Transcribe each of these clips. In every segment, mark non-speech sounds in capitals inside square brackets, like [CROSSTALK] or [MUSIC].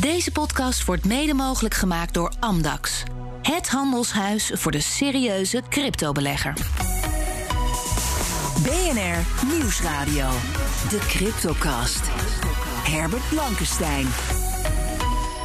Deze podcast wordt mede mogelijk gemaakt door Amdax. Het handelshuis voor de serieuze cryptobelegger. BNR Nieuwsradio. De Cryptocast. Herbert Blankenstein.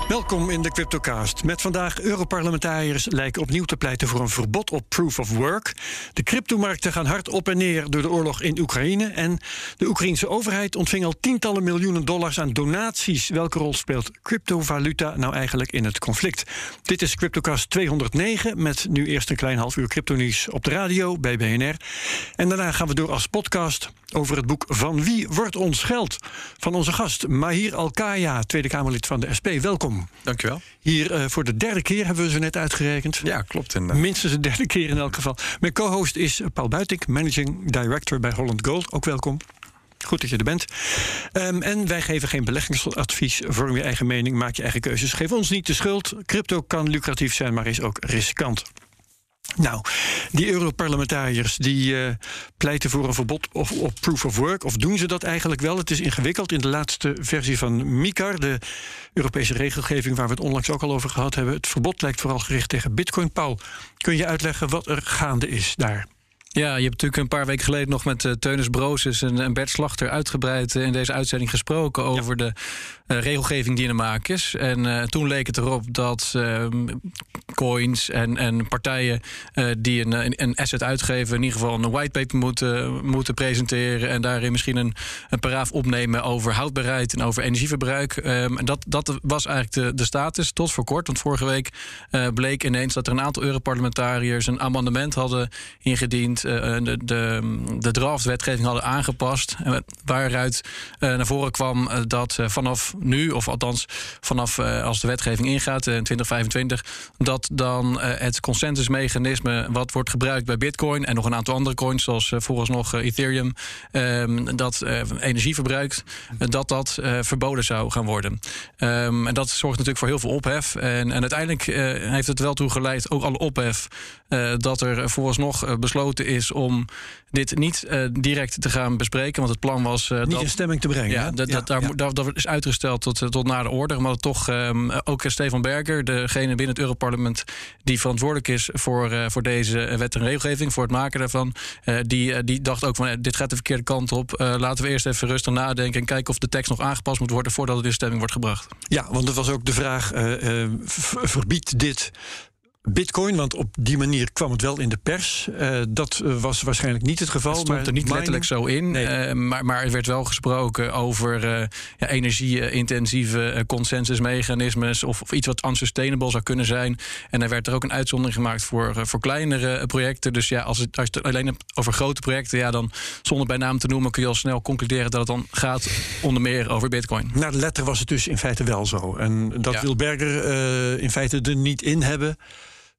Welkom in de Cryptocast. Met vandaag Europarlementariërs lijken opnieuw te pleiten voor een verbod op proof of work. De cryptomarkten gaan hard op en neer door de oorlog in Oekraïne. En de Oekraïnse overheid ontving al tientallen miljoenen dollars aan donaties. Welke rol speelt cryptovaluta nou eigenlijk in het conflict? Dit is Cryptocast 209 met nu eerst een klein half uur cryptonieuws op de radio bij BNR. En daarna gaan we door als podcast over het boek Van wie wordt ons geld? Van onze gast Mahir Alkaya, Tweede Kamerlid van de SP. Welkom. Dankjewel. Hier uh, voor de derde keer hebben we ze net uitgerekend. Ja, klopt. Inderdaad. Minstens de derde keer in elk geval. Mijn co-host is Paul Buiting, Managing Director bij Holland Gold. Ook welkom. Goed dat je er bent. Um, en wij geven geen beleggingsadvies. Vorm je eigen mening, maak je eigen keuzes. Geef ons niet de schuld. Crypto kan lucratief zijn, maar is ook riskant. Nou, die Europarlementariërs die uh, pleiten voor een verbod op, op, proof of work. Of doen ze dat eigenlijk wel? Het is ingewikkeld. In de laatste versie van MICAR, de Europese regelgeving waar we het onlangs ook al over gehad hebben. Het verbod lijkt vooral gericht tegen Bitcoin. Paul, kun je uitleggen wat er gaande is daar? Ja, je hebt natuurlijk een paar weken geleden nog met uh, Teunis en, en, Bert Slachter uitgebreid uh, in deze uitzending gesproken over ja. de uh, regelgeving die in de maak is. En toen leek het erop dat ehm, coins en, en partijen die een, een, asset uitgeven, in ieder geval een whitepaper moeten, moeten presenteren en daarin misschien een, een paragraaf opnemen over houdbaarheid en over energieverbruik. Um, en dat, dat was eigenlijk de, de status tot voor kort. Want vorige week bleek ineens dat er een aantal Europarlementariërs een amendement hadden ingediend de, de, de draftwetgeving hadden aangepast. Waaruit naar voren kwam dat vanaf nu, of althans vanaf als de wetgeving ingaat in 2025, dat dan het consensusmechanisme wat wordt gebruikt bij Bitcoin en nog een aantal andere coins, zoals volgens nog Ethereum, dat energie verbruikt, dat dat verboden zou gaan worden. En dat zorgt natuurlijk voor heel veel ophef. En, en uiteindelijk heeft het wel toe geleid, ook alle ophef, dat er vooralsnog besloten is om dit niet uh, direct te gaan bespreken. Want het plan was. Uh, niet dat, in stemming te brengen. Ja, dat, ja, dat, daar, ja. dat, dat is uitgesteld tot, tot na de orde. Maar toch um, ook Stefan Berger, degene binnen het Europarlement die verantwoordelijk is voor, uh, voor deze wet en regelgeving, voor het maken daarvan, die, die dacht ook van dit gaat de verkeerde kant op. laten we eerst even rustig nadenken en kijken of de tekst nog aangepast moet worden voordat het in stemming wordt gebracht. Ja, want dat was ook de vraag: verbiedt dit Bitcoin, want op die manier kwam het wel in de pers. Uh, dat was waarschijnlijk niet het geval. Het stond er niet letterlijk zo in. Nee. Uh, maar, maar er werd wel gesproken over uh, ja, energie-intensieve consensusmechanismes. Of, of, iets wat unsustainable zou kunnen zijn. En er werd er ook een uitzondering gemaakt voor, voor kleinere projecten. Dus ja, als, het, als je het alleen hebt over grote projecten, ja, dan zonder bij naam te noemen, kun je al snel concluderen dat het dan gaat onder meer over Bitcoin. Naar de letter was het dus in feite wel zo. En dat ja. wil Berger in feite er niet in hebben.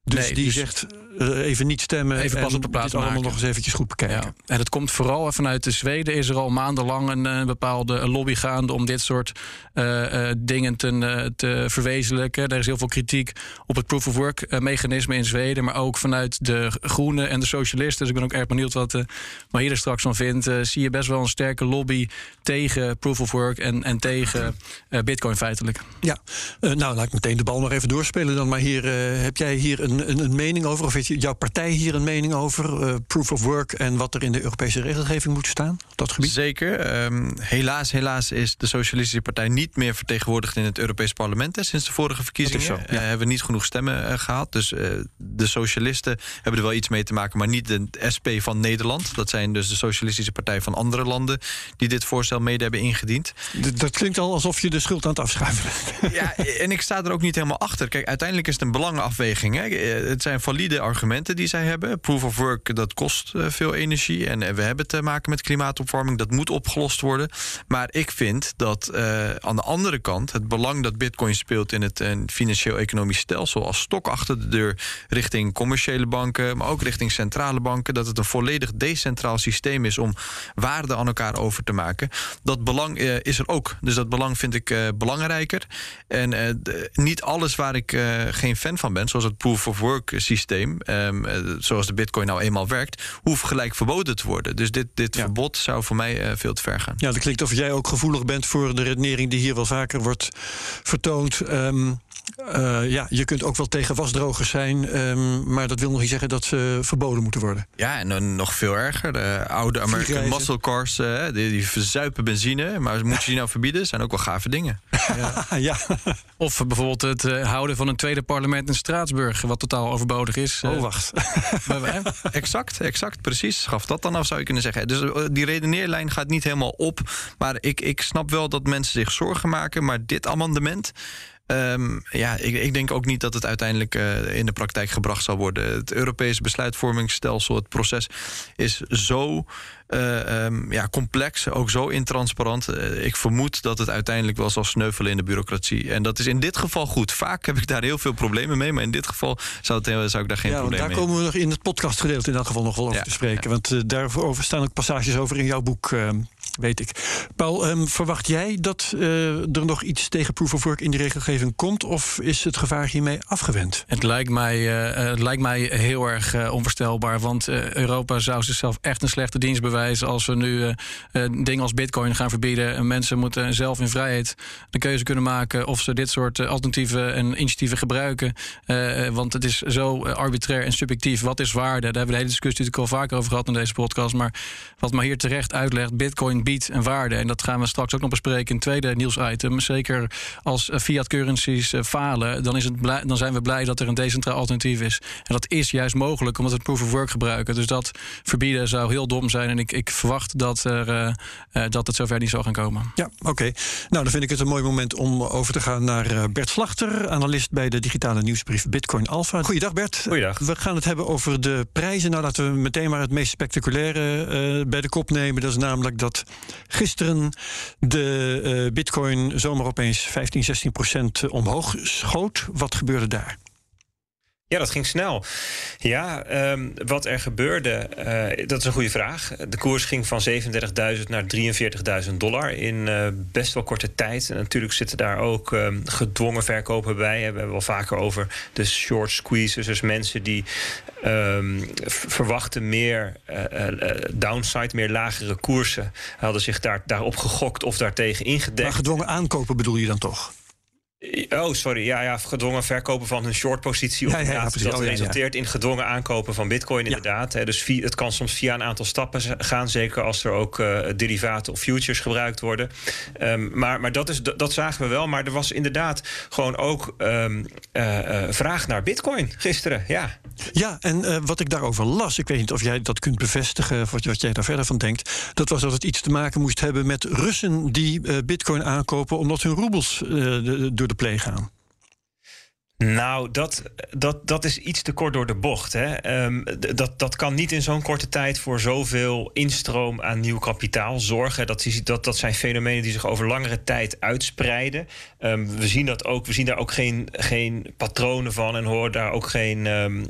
Dus nee, die dus zegt uh, even niet stemmen. Even pas op de plaats allemaal nog eens eventjes goed bekijken. Ja. En het komt vooral vanuit de Zweden. Is er al maandenlang een, een bepaalde lobby gaande om dit soort uh, uh, dingen te, te, verwezenlijken. Er is heel veel kritiek op het proof of work mechanisme in Zweden. Maar ook vanuit de Groenen en de Socialisten. Dus ik ben ook erg benieuwd wat uh, Mahir er straks van vindt. zie je best wel een sterke lobby tegen proof of work en, en tegen Bitcoin feitelijk. Ja, nou laat ik meteen de bal nog even doorspelen dan. Maar hier heb jij hier een een, een, mening over? Of heeft jouw partij hier een mening over? Uh, proof of work en wat er in de Europese regelgeving moet staan op dat gebied? Zeker. Um, helaas, helaas is de Socialistische Partij niet meer vertegenwoordigd in het Europees Parlement. Hè, sinds de vorige verkiezingen zo, ja. uh, hebben we niet genoeg stemmen uh, gehad. Dus de socialisten hebben er wel iets mee te maken, maar niet de SP van Nederland. Dat zijn dus de Socialistische Partij van andere landen die dit voorstel mede hebben ingediend. D dat klinkt al alsof je de schuld aan het afschuiven bent. Ja, en ik sta er ook niet helemaal achter. Kijk, uiteindelijk is het een belangenafweging. Hè het zijn valide argumenten die zij hebben. Proof of work, dat kost uh, veel energie. En uh, we hebben te maken met klimaatopwarming. Dat moet opgelost worden. Maar ik vind dat aan de andere kant... het belang dat bitcoin speelt in het financieel-economisch stelsel... als stok achter de deur richting commerciële banken... maar ook richting centrale banken... dat het een volledig decentraal systeem is... om waarde aan elkaar over te maken. Dat belang is er ook. Dus dat belang vind ik belangrijker. En niet alles waar ik geen fan van ben... zoals het proof of of work systeem, ehm, eh, zoals de Bitcoin nou eenmaal werkt, hoeft gelijk verboden te worden. Dus dit, dit verbod zou voor mij eh, veel te ver gaan. Ja, dat klinkt of jij ook gevoelig bent voor de redenering die hier wel vaker wordt vertoond. Ehm, uh, ja, je kunt ook wel tegen wasdrogers zijn, um, maar dat wil nog niet zeggen dat ze verboden moeten worden. Ja, en nog veel erger. De oude American muscle cars, uh, die, die, verzuipen benzine. Maar moet je die nou verbieden? zijn ook wel gave dingen. [LAUGHS] Ja. ja. Of bijvoorbeeld het uh, houden van een tweede parlement in Straatsburg, wat totaal overbodig is. Oh, wacht. [LAUGHS] exact, exact, precies. Gaf dat dan af, zou je kunnen zeggen. Dus die redeneerlijn gaat niet helemaal op. Maar ik, ik snap wel dat mensen zich zorgen maken. Maar dit amendement. Um, ja, ik, ik, denk ook niet dat het uiteindelijk uh, in de praktijk gebracht zal worden. Het Europese besluitvormingsstelsel, het proces, is zo uh, um, ja, complex, ook zo intransparant. Uh, ik vermoed dat het uiteindelijk wel zal sneuvelen in de bureaucratie. En dat is in dit geval goed. Vaak heb ik daar heel veel problemen mee, maar in dit geval zou, het, zou ik daar geen ja, probleem mee mee Daar komen we nog in het podcastgedeelte in elk geval nog wel over ja, te spreken. Ja. Want daarover staan ook passages over in jouw boek, ehm, weet ik. Paul, um, verwacht jij dat er nog iets tegen proof of work in die regelgeving komt? Of is het gevaar hiermee afgewend? Het lijkt mij, het lijkt mij heel erg onvoorstelbaar. Want Europa zou zichzelf echt een slechte dienst bewijzen als we nu uh, dingen als bitcoin gaan verbieden. En mensen moeten zelf in vrijheid de keuze kunnen maken of ze dit soort uh, alternatieven en initiatieven gebruiken. want het is zo arbitrair en subjectief. Wat is waarde? Daar hebben we de hele discussie natuurlijk al vaker over gehad in deze podcast. Maar wat maar hier terecht uitlegt, bitcoin biedt een waarde. En dat gaan we straks ook nog bespreken in het tweede nieuwsitem. Zeker als fiat currencies falen, dan, is het dan zijn we blij dat er een decentraal alternatief is. En dat is juist mogelijk omdat we proof of work gebruiken. Dus dat verbieden zou heel dom zijn. En ik, ik verwacht dat, er, uh, uh, dat het zover niet zal gaan komen. Ja, oké. Okay. Nou, dan vind ik het een mooi moment om over te gaan naar uh, Bert Slachter, analist bij de digitale nieuwsbrief Bitcoin Alpha. Goeiedag Bert. Goeiedag. We gaan het hebben over de prijzen. Nou, laten we meteen maar het meest spectaculaire bij de kop nemen. Dat is namelijk dat gisteren de Bitcoin zomaar opeens 15, 16 procent omhoog schoot. Wat gebeurde daar? Ja, dat ging snel. Ja, um, wat er gebeurde, uh, dat is een goede vraag. De koers ging van 37.000 naar 43.000 dollar in uh, best wel korte tijd. En natuurlijk zitten daar ook um, gedwongen verkopen bij. We hebben wel vaker over de short squeezes. Dus mensen die um, verwachten meer uh, downside, meer lagere koersen. Hadden zich daar, daarop gegokt of daartegen ingedekt. Maar gedwongen aankopen bedoel je dan toch? Oh, sorry. Ja, ja, gedwongen verkopen van hun short-positie. Ja, ja, ja, dat oh, resulteert in gedwongen aankopen van bitcoin, inderdaad. Dus via, het kan soms via een aantal stappen gaan. Zeker als er ook uh, derivaten of futures gebruikt worden. Um, maar maar dat, is, dat zagen we wel. Maar er was inderdaad gewoon ook um, uh, uh, vraag naar bitcoin gisteren. Ja, ja en wat ik daarover las... ik weet niet of jij dat kunt bevestigen... of wat jij daar verder van denkt... dat was dat het iets te maken moest hebben met Russen... die bitcoin aankopen omdat hun roebels door de play gaan? Nou, dat, dat, dat is iets te kort door de bocht. Hè. Um, dat, dat kan niet in zo'n korte tijd voor zoveel instroom aan nieuw kapitaal zorgen. Dat, dat, dat zijn fenomenen die zich over langere tijd uitspreiden. Um, we, zien dat ook, we zien daar ook geen, geen patronen van en horen daar ook geen, um, uh,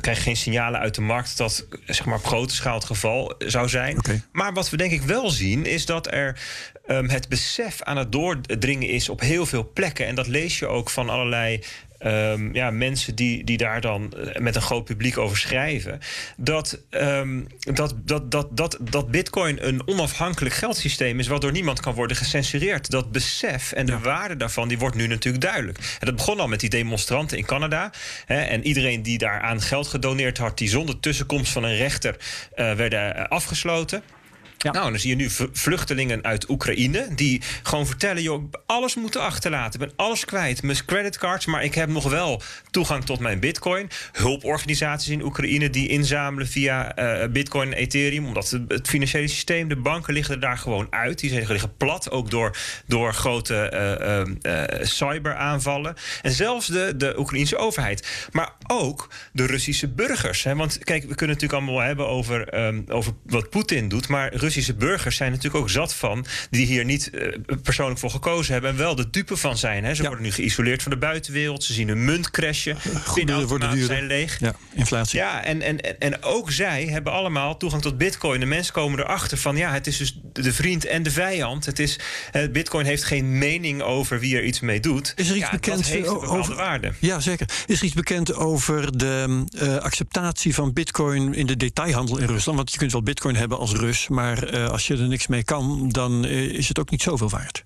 krijgen geen signalen uit de markt dat zeg maar, op grote schaal het geval zou zijn. Okay. Maar wat we denk ik wel zien, is dat er het besef aan het doordringen is op heel veel plekken. En dat lees je ook van allerlei Um, ja, mensen die, die daar dan eh, met een groot publiek over schrijven. Dat, um, dat, dat, dat, dat, dat Bitcoin een onafhankelijk geldsysteem is, waardoor niemand kan worden gecensureerd. Dat besef en de ja. waarde daarvan, die wordt nu natuurlijk duidelijk. En dat begon al met die demonstranten in Canada. Hè, en iedereen die daar aan geld gedoneerd had, die zonder tussenkomst van een rechter uh, werden uh, afgesloten. Nou, dan zie je nu vluchtelingen uit Oekraïne die gewoon vertellen: joh, alles moeten achterlaten. Ik ben alles kwijt. Mijn creditcards, maar ik heb nog wel toegang tot mijn bitcoin. Hulporganisaties in Oekraïne die inzamelen via uh, bitcoin en Ethereum. Omdat het, het, financiële systeem, de banken liggen daar gewoon uit. Die liggen plat, ook door, door grote uh, uh, cyberaanvallen. En zelfs de, de Oekraïnse overheid. Maar ook de Russische burgers. Hè? Want kijk, we kunnen het natuurlijk allemaal hebben over, um, over wat Poetin doet. Maar burgers zijn natuurlijk ook zat van, die hier niet uh, persoonlijk voor gekozen hebben en wel de dupe van zijn. Hè. Ze worden nu geïsoleerd van de buitenwereld, ze zien hun munt crashen, Goederen worden duurder. zijn leeg. Ja, inflatie. Ja, en, en, en ook zij hebben allemaal toegang tot bitcoin. De mensen komen erachter van, ja, het is dus de vriend en de vijand. Het is, uh, bitcoin heeft geen mening over wie er iets mee doet. Is er iets ja, bekend een over waarde? Ja, zeker. Is er iets bekend over de uh, acceptatie van bitcoin in de detailhandel in Rusland? Want je kunt wel bitcoin hebben als Rus, maar uh, als je er niks mee kan, dan uh, is het ook niet zoveel waard.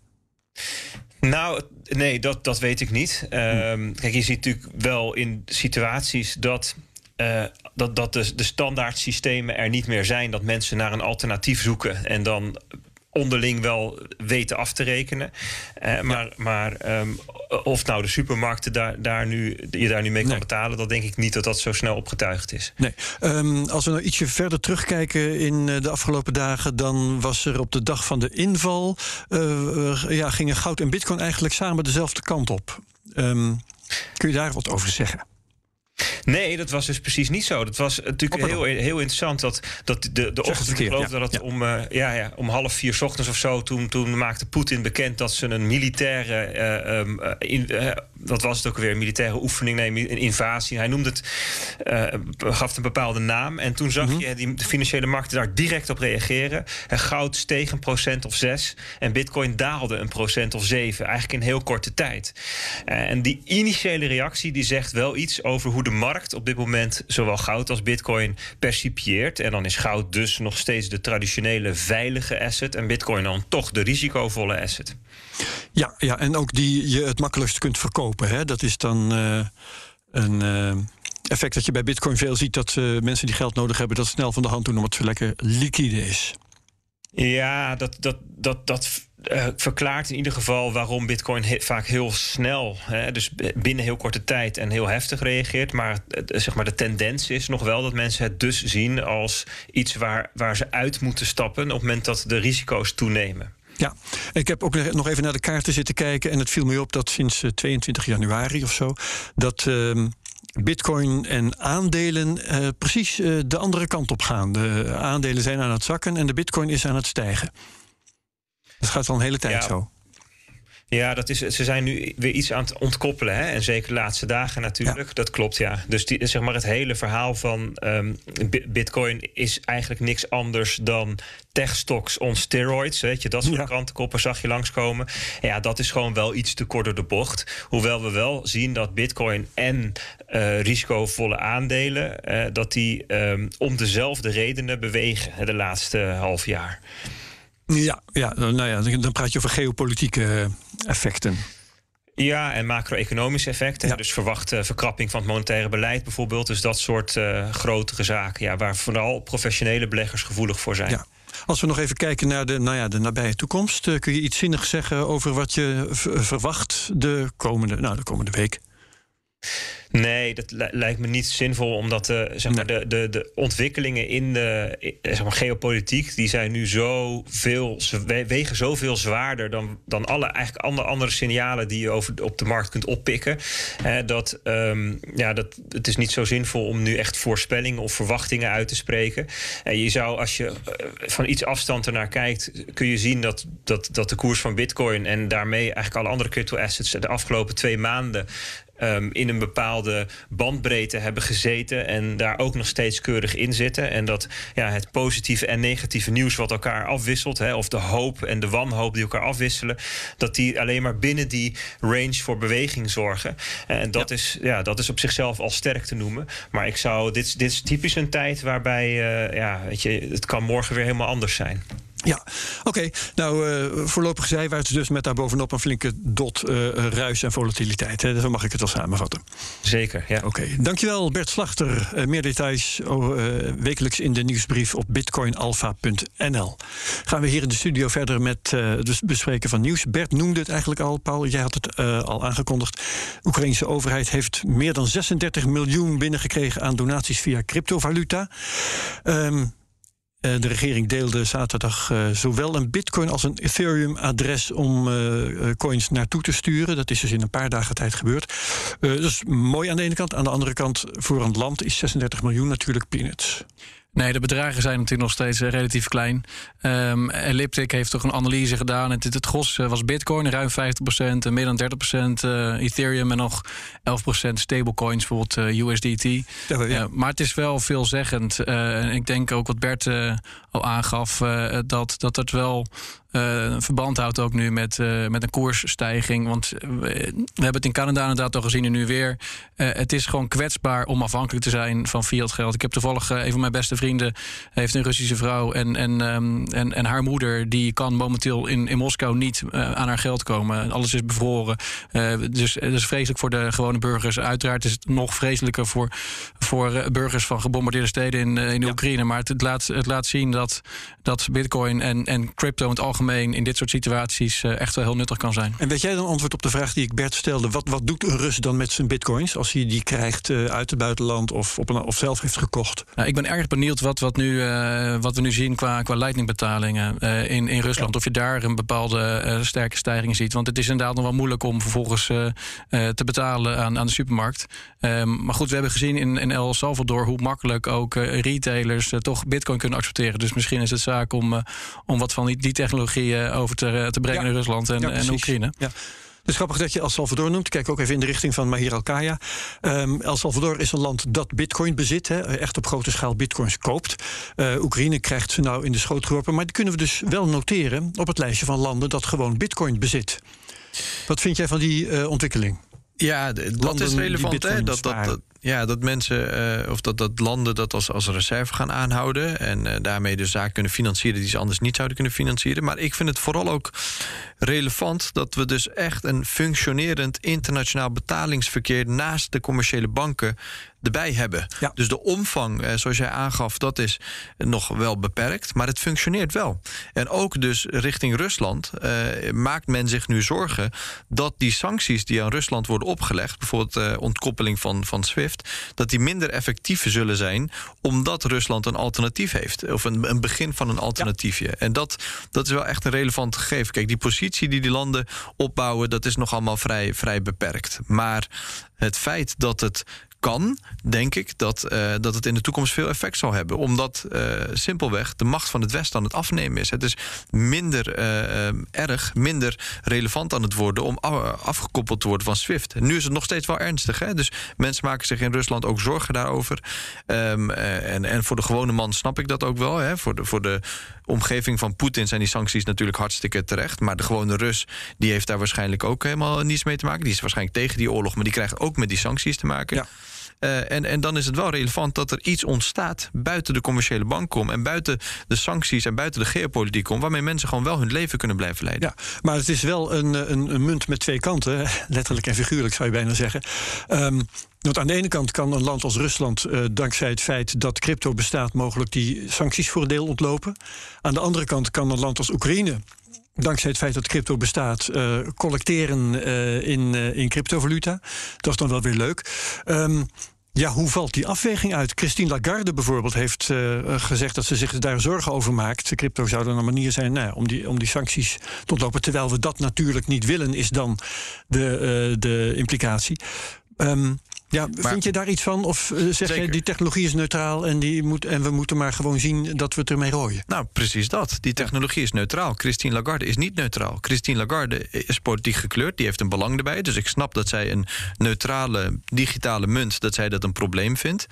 Nou, nee, dat, dat weet ik niet. Uh, kijk, je ziet natuurlijk wel in situaties dat. Uh, dat, dat de, de standaard systemen er niet meer zijn, dat mensen naar een alternatief zoeken en dan onderling wel weten af te rekenen. Uh, maar maar um, of nou de supermarkten daar, daar nu, je daar nu mee kan Nee. betalen, dat denk ik niet dat dat zo snel opgetuigd is. Nee. Um, als we nou ietsje verder terugkijken in uh, de afgelopen dagen, dan was er op de dag van de inval. Uh, ja, gingen goud en bitcoin eigenlijk samen dezelfde kant op. Um, kun je daar wat over zeggen? Nee, dat was dus precies niet zo. Dat was natuurlijk Oh, heel, heel interessant dat, dat de, de ochtend, ik geloof ja, dat het ja. om, uh, ja, ja, om half vier 's ochtends of zo, toen, toen maakte Poetin bekend dat ze een militaire, uh, in, wat was het ook weer, militaire oefening, nee, een invasie. Hij noemde het, gaf het een bepaalde naam. En toen zag Mhm. je die de financiële markten daar direct op reageren. En goud steeg een procent of zes en bitcoin daalde een procent of zeven. Eigenlijk in heel korte tijd. en die initiële reactie die zegt wel iets over hoe de markt op dit moment zowel goud als bitcoin percipieert. En dan is goud dus nog steeds de traditionele veilige asset en bitcoin dan toch de risicovolle asset. Ja, ja en ook die je het makkelijkst kunt verkopen. Hè? Dat is dan uh, een uh, effect dat je bij bitcoin veel ziet... dat uh, mensen die geld nodig hebben dat snel van de hand doen... omdat het zo lekker liquide is. Ja, dat, dat, dat, dat uh, verklaart in ieder geval waarom Bitcoin vaak heel snel, hè, dus binnen heel korte tijd en heel heftig reageert. Maar, uh, zeg maar de tendens is nog wel dat mensen het dus zien als iets waar, waar ze uit moeten stappen op het moment dat de risico's toenemen. Ja, ik heb ook nog even naar de kaarten zitten kijken en het viel me op dat sinds uh, 22 januari of zo dat. Uh, Bitcoin en aandelen uh, precies uh, de andere kant op gaan. De aandelen zijn aan het zakken en de bitcoin is aan het stijgen. Dat gaat al een hele tijd ja. zo. Ja, dat is, ze zijn nu weer iets aan het ontkoppelen. Hè? En zeker de laatste dagen natuurlijk. Ja. Dat klopt, ja. Dus die, zeg maar het hele verhaal van um, Bitcoin is eigenlijk niks anders dan techstocks on steroids. Weet je, dat soort ja. krantenkoppen zag je langskomen. Ja, dat is gewoon wel iets te kort door de bocht. Hoewel we wel zien dat Bitcoin en uh, risicovolle aandelen... Uh, dat die um, om dezelfde redenen bewegen de laatste half jaar. Ja, ja, nou ja, dan praat je over geopolitieke effecten. Ja, en macro-economische effecten. Ja. Dus verwachte verkrapping van het monetaire beleid bijvoorbeeld. Dus dat soort uh, grotere zaken. Ja, waar vooral professionele beleggers gevoelig voor zijn. Ja. Als we nog even kijken naar de, nou ja, de nabije toekomst. Uh, kun je iets zinnigs zeggen over wat je verwacht de komende, nou, de komende week? Nee, dat lijkt me niet zinvol, omdat de, zeg maar, de, de, de ontwikkelingen in de zeg maar, geopolitiek, die zijn nu zoveel, wegen zoveel zwaarder dan, dan alle eigenlijk andere, andere signalen die je over, op de markt kunt oppikken. Hè, dat, um, ja, dat het is niet zo zinvol om nu echt voorspellingen of verwachtingen uit te spreken. En je zou, als je van iets afstand ernaar kijkt, kun je zien dat, dat, dat de koers van Bitcoin en daarmee eigenlijk alle andere crypto assets de afgelopen twee maanden Um, in een bepaalde bandbreedte hebben gezeten en daar ook nog steeds keurig in zitten. En dat ja, het positieve en negatieve nieuws wat elkaar afwisselt, hè, of de hoop en de wanhoop die elkaar afwisselen, dat die alleen maar binnen die range voor beweging zorgen. En dat, ja. Is, ja, dat is op zichzelf al sterk te noemen. Maar ik zou, dit, dit is typisch een tijd waarbij uh, ja, weet je, het kan morgen weer helemaal anders zijn. Ja, oké. Okay. Nou, uh, voorlopig zijwaarts dus met daarbovenop een flinke dot uh, ruis en volatiliteit. Hè? Zo mag ik het wel samenvatten. Zeker, ja. Oké. Okay. Dankjewel Bert Slachter. Uh, meer details wekelijks in de nieuwsbrief op bitcoinalpha.nl. Gaan we hier in de studio verder met het bespreken van nieuws. Bert noemde het eigenlijk al, Paul. Jij had het al aangekondigd. De Oekraïnse overheid heeft meer dan 36 miljoen binnengekregen aan donaties via cryptovaluta. Um, de regering deelde zaterdag uh, zowel een bitcoin als een Ethereum-adres om uh, coins naartoe te sturen. Dat is dus in een paar dagen tijd gebeurd. Is mooi aan de ene kant. Aan de andere kant, voor een land is 36 miljoen natuurlijk peanuts. Nee, de bedragen zijn natuurlijk nog steeds eh, relatief klein. Um, Elliptic heeft toch een analyse gedaan. Het, het, gros eh, was Bitcoin, ruim 50%, meer dan 30% uh, Ethereum en nog 11% stablecoins, bijvoorbeeld USDT. Ja, maar het is wel veelzeggend. ik denk ook wat Bert al aangaf, dat, dat het wel uh, verband houdt ook nu met, uh, met een koersstijging. Want we, hebben het in Canada inderdaad al gezien en nu weer. Uh, het is gewoon kwetsbaar om afhankelijk te zijn van fiat geld. Ik heb toevallig een van mijn beste vrienden heeft een Russische vrouw en, en, um, en, en haar moeder die kan momenteel in, in Moskou niet aan haar geld komen. Alles is bevroren. dus het is vreselijk voor de gewone burgers. Uiteraard is het nog vreselijker voor, voor burgers van gebombardeerde steden in, in ja. Oekraïne. Maar het, het, laat, het laat zien dat, dat bitcoin en, en crypto in het algemeen in dit soort situaties eh, echt wel heel nuttig kan zijn. En weet jij dan antwoord op de vraag die ik Bert stelde? Wat, wat doet een Rus dan met zijn bitcoins als hij die krijgt eh, uit het buitenland of, op een, of zelf heeft gekocht? Nou, ik ben erg benieuwd wat, wat, nu, uh, wat we nu zien qua, qua lightningbetalingen uh, in, in Rusland. Of je daar een bepaalde sterke stijging ziet. Want het is inderdaad nog wel moeilijk om vervolgens te betalen aan, aan de supermarkt. Um, maar goed, we hebben gezien in, in El Salvador hoe makkelijk ook retailers toch bitcoin kunnen accepteren. Dus misschien is het zaak om, om wat van die, die technologie technologie over te, te brengen ja. in Rusland en, ja, en Oekraïne. Ja. Het is grappig dat je El Salvador noemt. Kijk ook even in de richting van Mahir Al-Kaya. Um, El Salvador is een land dat bitcoin bezit. Hè, echt op grote schaal bitcoins koopt. Uh, Oekraïne krijgt ze nou in de schoot geworpen. Maar die kunnen we dus wel noteren op het lijstje van landen dat gewoon bitcoin bezit. Wat vind jij van die uh, ontwikkeling? Ja, dat is relevant. Hè? Dat, dat, dat, ja, dat mensen uh, of dat, dat landen dat als, als reserve gaan aanhouden. En uh, daarmee de zaak kunnen financieren die ze anders niet zouden kunnen financieren. Maar ik vind het vooral ook relevant dat we dus echt een functionerend internationaal betalingsverkeer naast de commerciële banken erbij hebben. Ja. Dus de omvang, eh, zoals jij aangaf, dat is nog wel beperkt, maar het functioneert wel. En ook dus richting Rusland eh, maakt men zich nu zorgen dat die sancties die aan Rusland worden opgelegd, bijvoorbeeld eh, ontkoppeling van, van SWIFT, dat die minder effectief zullen zijn, omdat Rusland een alternatief heeft. Of een, een begin van een alternatiefje. Ja. En dat, dat is wel echt een relevant gegeven. Kijk, die positie die die landen opbouwen, dat is nog allemaal vrij, vrij beperkt. Maar het feit dat het kan, denk ik, dat, uh, dat het in de toekomst veel effect zal hebben. Omdat uh, simpelweg de macht van het Westen aan het afnemen is. Het is minder uh, erg, minder relevant aan het worden om afgekoppeld te worden van SWIFT. Nu is het nog steeds wel ernstig. Hè? Dus mensen maken zich in Rusland ook zorgen daarover. Um, en, en voor de gewone man snap ik dat ook wel. Hè? Voor, de, voor de omgeving van Poetin zijn die sancties natuurlijk hartstikke terecht. Maar de gewone Rus die heeft daar waarschijnlijk ook helemaal niets mee te maken. Die is waarschijnlijk tegen die oorlog, maar die krijgt ook met die sancties te maken. Ja. Uh, en, en dan is het wel relevant dat er iets ontstaat buiten de commerciële bank om en buiten de sancties en buiten de geopolitiek om, waarmee mensen gewoon wel hun leven kunnen blijven leiden. Ja, maar het is wel een, een, een munt met twee kanten, [LAUGHS] letterlijk en figuurlijk zou je bijna zeggen. Um, want aan de ene kant kan een land als Rusland, uh, dankzij het feit dat crypto bestaat, mogelijk die sancties voor deel ontlopen. Aan de andere kant kan een land als Oekraïne dankzij het feit dat crypto bestaat, uh, collecteren in, in cryptovaluta. Dat is dan wel weer leuk. Um, ja, hoe valt die afweging uit? Christine Lagarde bijvoorbeeld heeft gezegd dat ze zich daar zorgen over maakt. Crypto zou dan een manier zijn nou, om, die, om die sancties te ontlopen. Terwijl we dat natuurlijk niet willen, is dan de, de implicatie. Um, ja, vind je daar iets van? Of uh, zeg je die technologie is neutraal en, die moet, en we moeten maar gewoon zien dat we het ermee rooien? Nou, precies dat. Die technologie is neutraal. Christine Lagarde is niet neutraal. Christine Lagarde is politiek gekleurd, die heeft een belang erbij. Dus ik snap dat zij een neutrale digitale munt, dat zij dat een probleem vindt.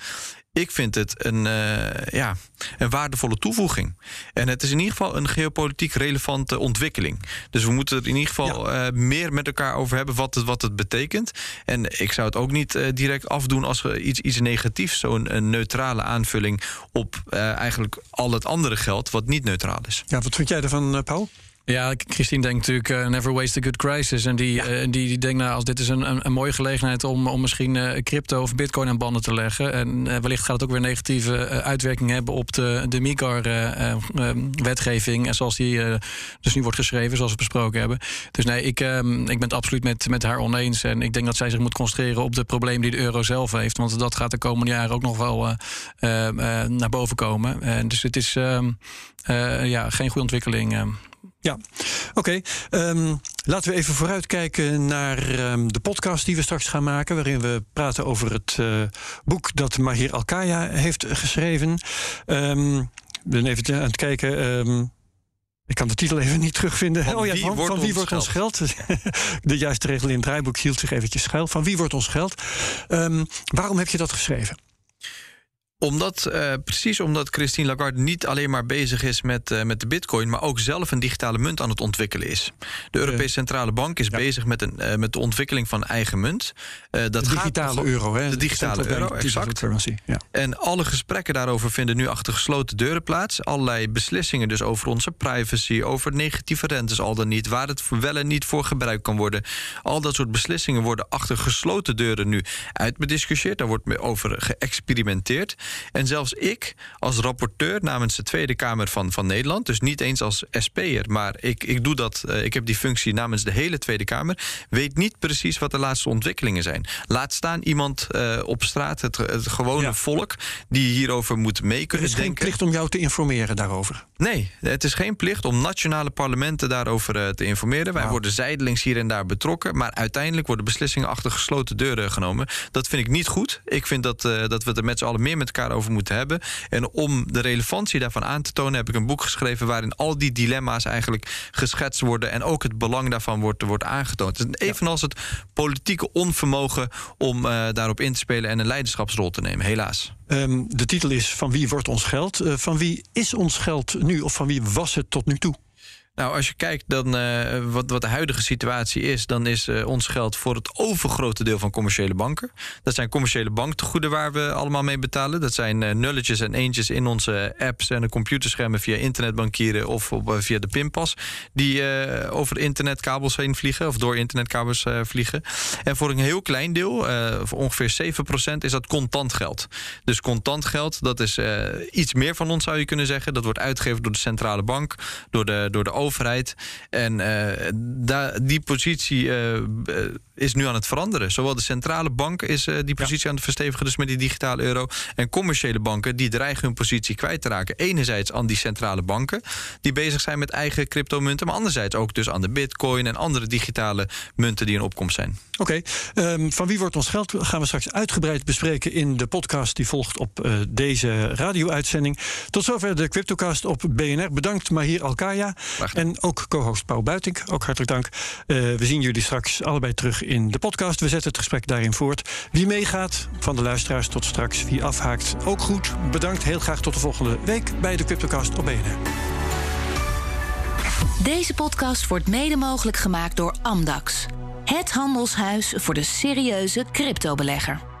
Ik vind het een, uh, ja, een waardevolle toevoeging. En het is in ieder geval een geopolitiek relevante ontwikkeling. Dus we moeten er in ieder geval ja. uh, meer met elkaar over hebben wat het, wat het betekent. En ik zou het ook niet uh, direct afdoen als iets, iets negatiefs. Zo'n neutrale aanvulling op eigenlijk al het andere geld wat niet neutraal is. Ja, wat vind jij ervan, Paul? Ja, Christine denkt natuurlijk uh, never waste a good crisis. En die, ja. uh, die, die denkt, nou, als dit is een, een, een mooie gelegenheid om, om misschien uh, crypto of bitcoin aan banden te leggen. En wellicht gaat het ook weer negatieve uitwerking hebben op de, de MICAR-wetgeving. en zoals die dus nu wordt geschreven, zoals we besproken hebben. Dus nee, ik, ehm, ik ben het absoluut met, met haar oneens. En ik denk dat zij zich moet concentreren op de problemen die de euro zelf heeft. Want dat gaat de komende jaren ook nog wel naar boven komen. En dus het is ehm, ja, geen goede ontwikkeling. Ehm Ja, oké. Ehm, laten we even vooruitkijken naar ehm, de podcast die we straks gaan maken. Waarin we praten over het uh, boek dat Mahir Alkaya heeft geschreven. Um, ik ben even aan het kijken. ik kan de titel even niet terugvinden. Van oh ja, wie van, wie wordt ons geld? [LAUGHS] de juiste regel in het draaiboek hield zich eventjes schuil. Van wie wordt ons geld? waarom heb je dat geschreven? Omdat, uh, precies omdat Christine Lagarde niet alleen maar bezig is met, uh, met de bitcoin... maar ook zelf een digitale munt aan het ontwikkelen is. De Europese Centrale Bank is ja. bezig met, een, uh, met de ontwikkeling van eigen munt. dat de digitale gaat, euro, hè? De digitale euro, exact. Currency, ja. En alle gesprekken daarover vinden nu achter gesloten deuren plaats. Allerlei beslissingen dus over onze privacy... over negatieve rentes al dan niet... waar het wel en niet voor gebruikt kan worden. Al dat soort beslissingen worden achter gesloten deuren nu uitbediscussieerd. Daar wordt over geëxperimenteerd... En zelfs ik, als rapporteur namens de Tweede Kamer van, van Nederland, dus niet eens als SP'er, maar ik, ik doe dat, uh, ik heb die functie namens de hele Tweede Kamer, weet niet precies wat de laatste ontwikkelingen zijn. Laat staan iemand uh, op straat, het, het gewone ja. volk, die hierover moet mee kunnen denken. Het is geen plicht om jou te informeren daarover. Nee, het is geen plicht om nationale parlementen daarover uh, te informeren. Wij wow. worden zijdelings hier en daar betrokken, maar uiteindelijk worden beslissingen achter gesloten deuren genomen. Dat vind ik niet goed. Ik vind dat, dat we het er met z'n allen meer met elkaar over moeten hebben. En om de relevantie daarvan aan te tonen, heb ik een boek geschreven waarin al die dilemma's eigenlijk geschetst worden en ook het belang daarvan wordt, wordt aangetoond. Evenals het politieke onvermogen om uh, daarop in te spelen en een leiderschapsrol te nemen, helaas. Um, de titel is Van wie wordt ons geld? Uh, van wie is ons geld nu of van wie was het tot nu toe? Nou, als je kijkt dan uh, wat, wat de huidige situatie is, dan is uh, ons geld voor het overgrote deel van commerciële banken. Dat zijn commerciële banktegoeden waar we allemaal mee betalen. Dat zijn uh, nulletjes en eentjes in onze apps en de computerschermen via internetbankieren of via de pinpas, die over internetkabels heen vliegen of door internetkabels vliegen. En voor een heel klein deel, voor ongeveer 7%, is dat contant geld. Dus contant geld, dat is iets meer van ons zou je kunnen zeggen. Dat wordt uitgegeven door de centrale bank, door de, door de overheid. En uh, da, die positie uh, is nu aan het veranderen. Zowel de centrale bank is die positie ja. aan het verstevigen, dus met die digitale euro. En commerciële banken die dreigen hun positie kwijt te raken. Enerzijds aan die centrale banken die bezig zijn met eigen cryptomunten, maar anderzijds ook dus aan de bitcoin en andere digitale munten die in opkomst zijn. Oké, okay. um, van wie wordt ons geld gaan we straks uitgebreid bespreken in de podcast die volgt op uh, deze radio-uitzending. Tot zover de Cryptocast op BNR. Bedankt Mahir Alkaya en ook co-host Paul Buitink. Ook hartelijk dank. Uh, we zien jullie straks allebei terug in de podcast. We zetten het gesprek daarin voort. Wie meegaat, van de luisteraars tot straks. Wie afhaakt, ook goed. Bedankt. Heel graag tot de volgende week bij de Cryptocast op BNR. Deze podcast wordt mede mogelijk gemaakt door Amdax. Het handelshuis voor de serieuze cryptobelegger.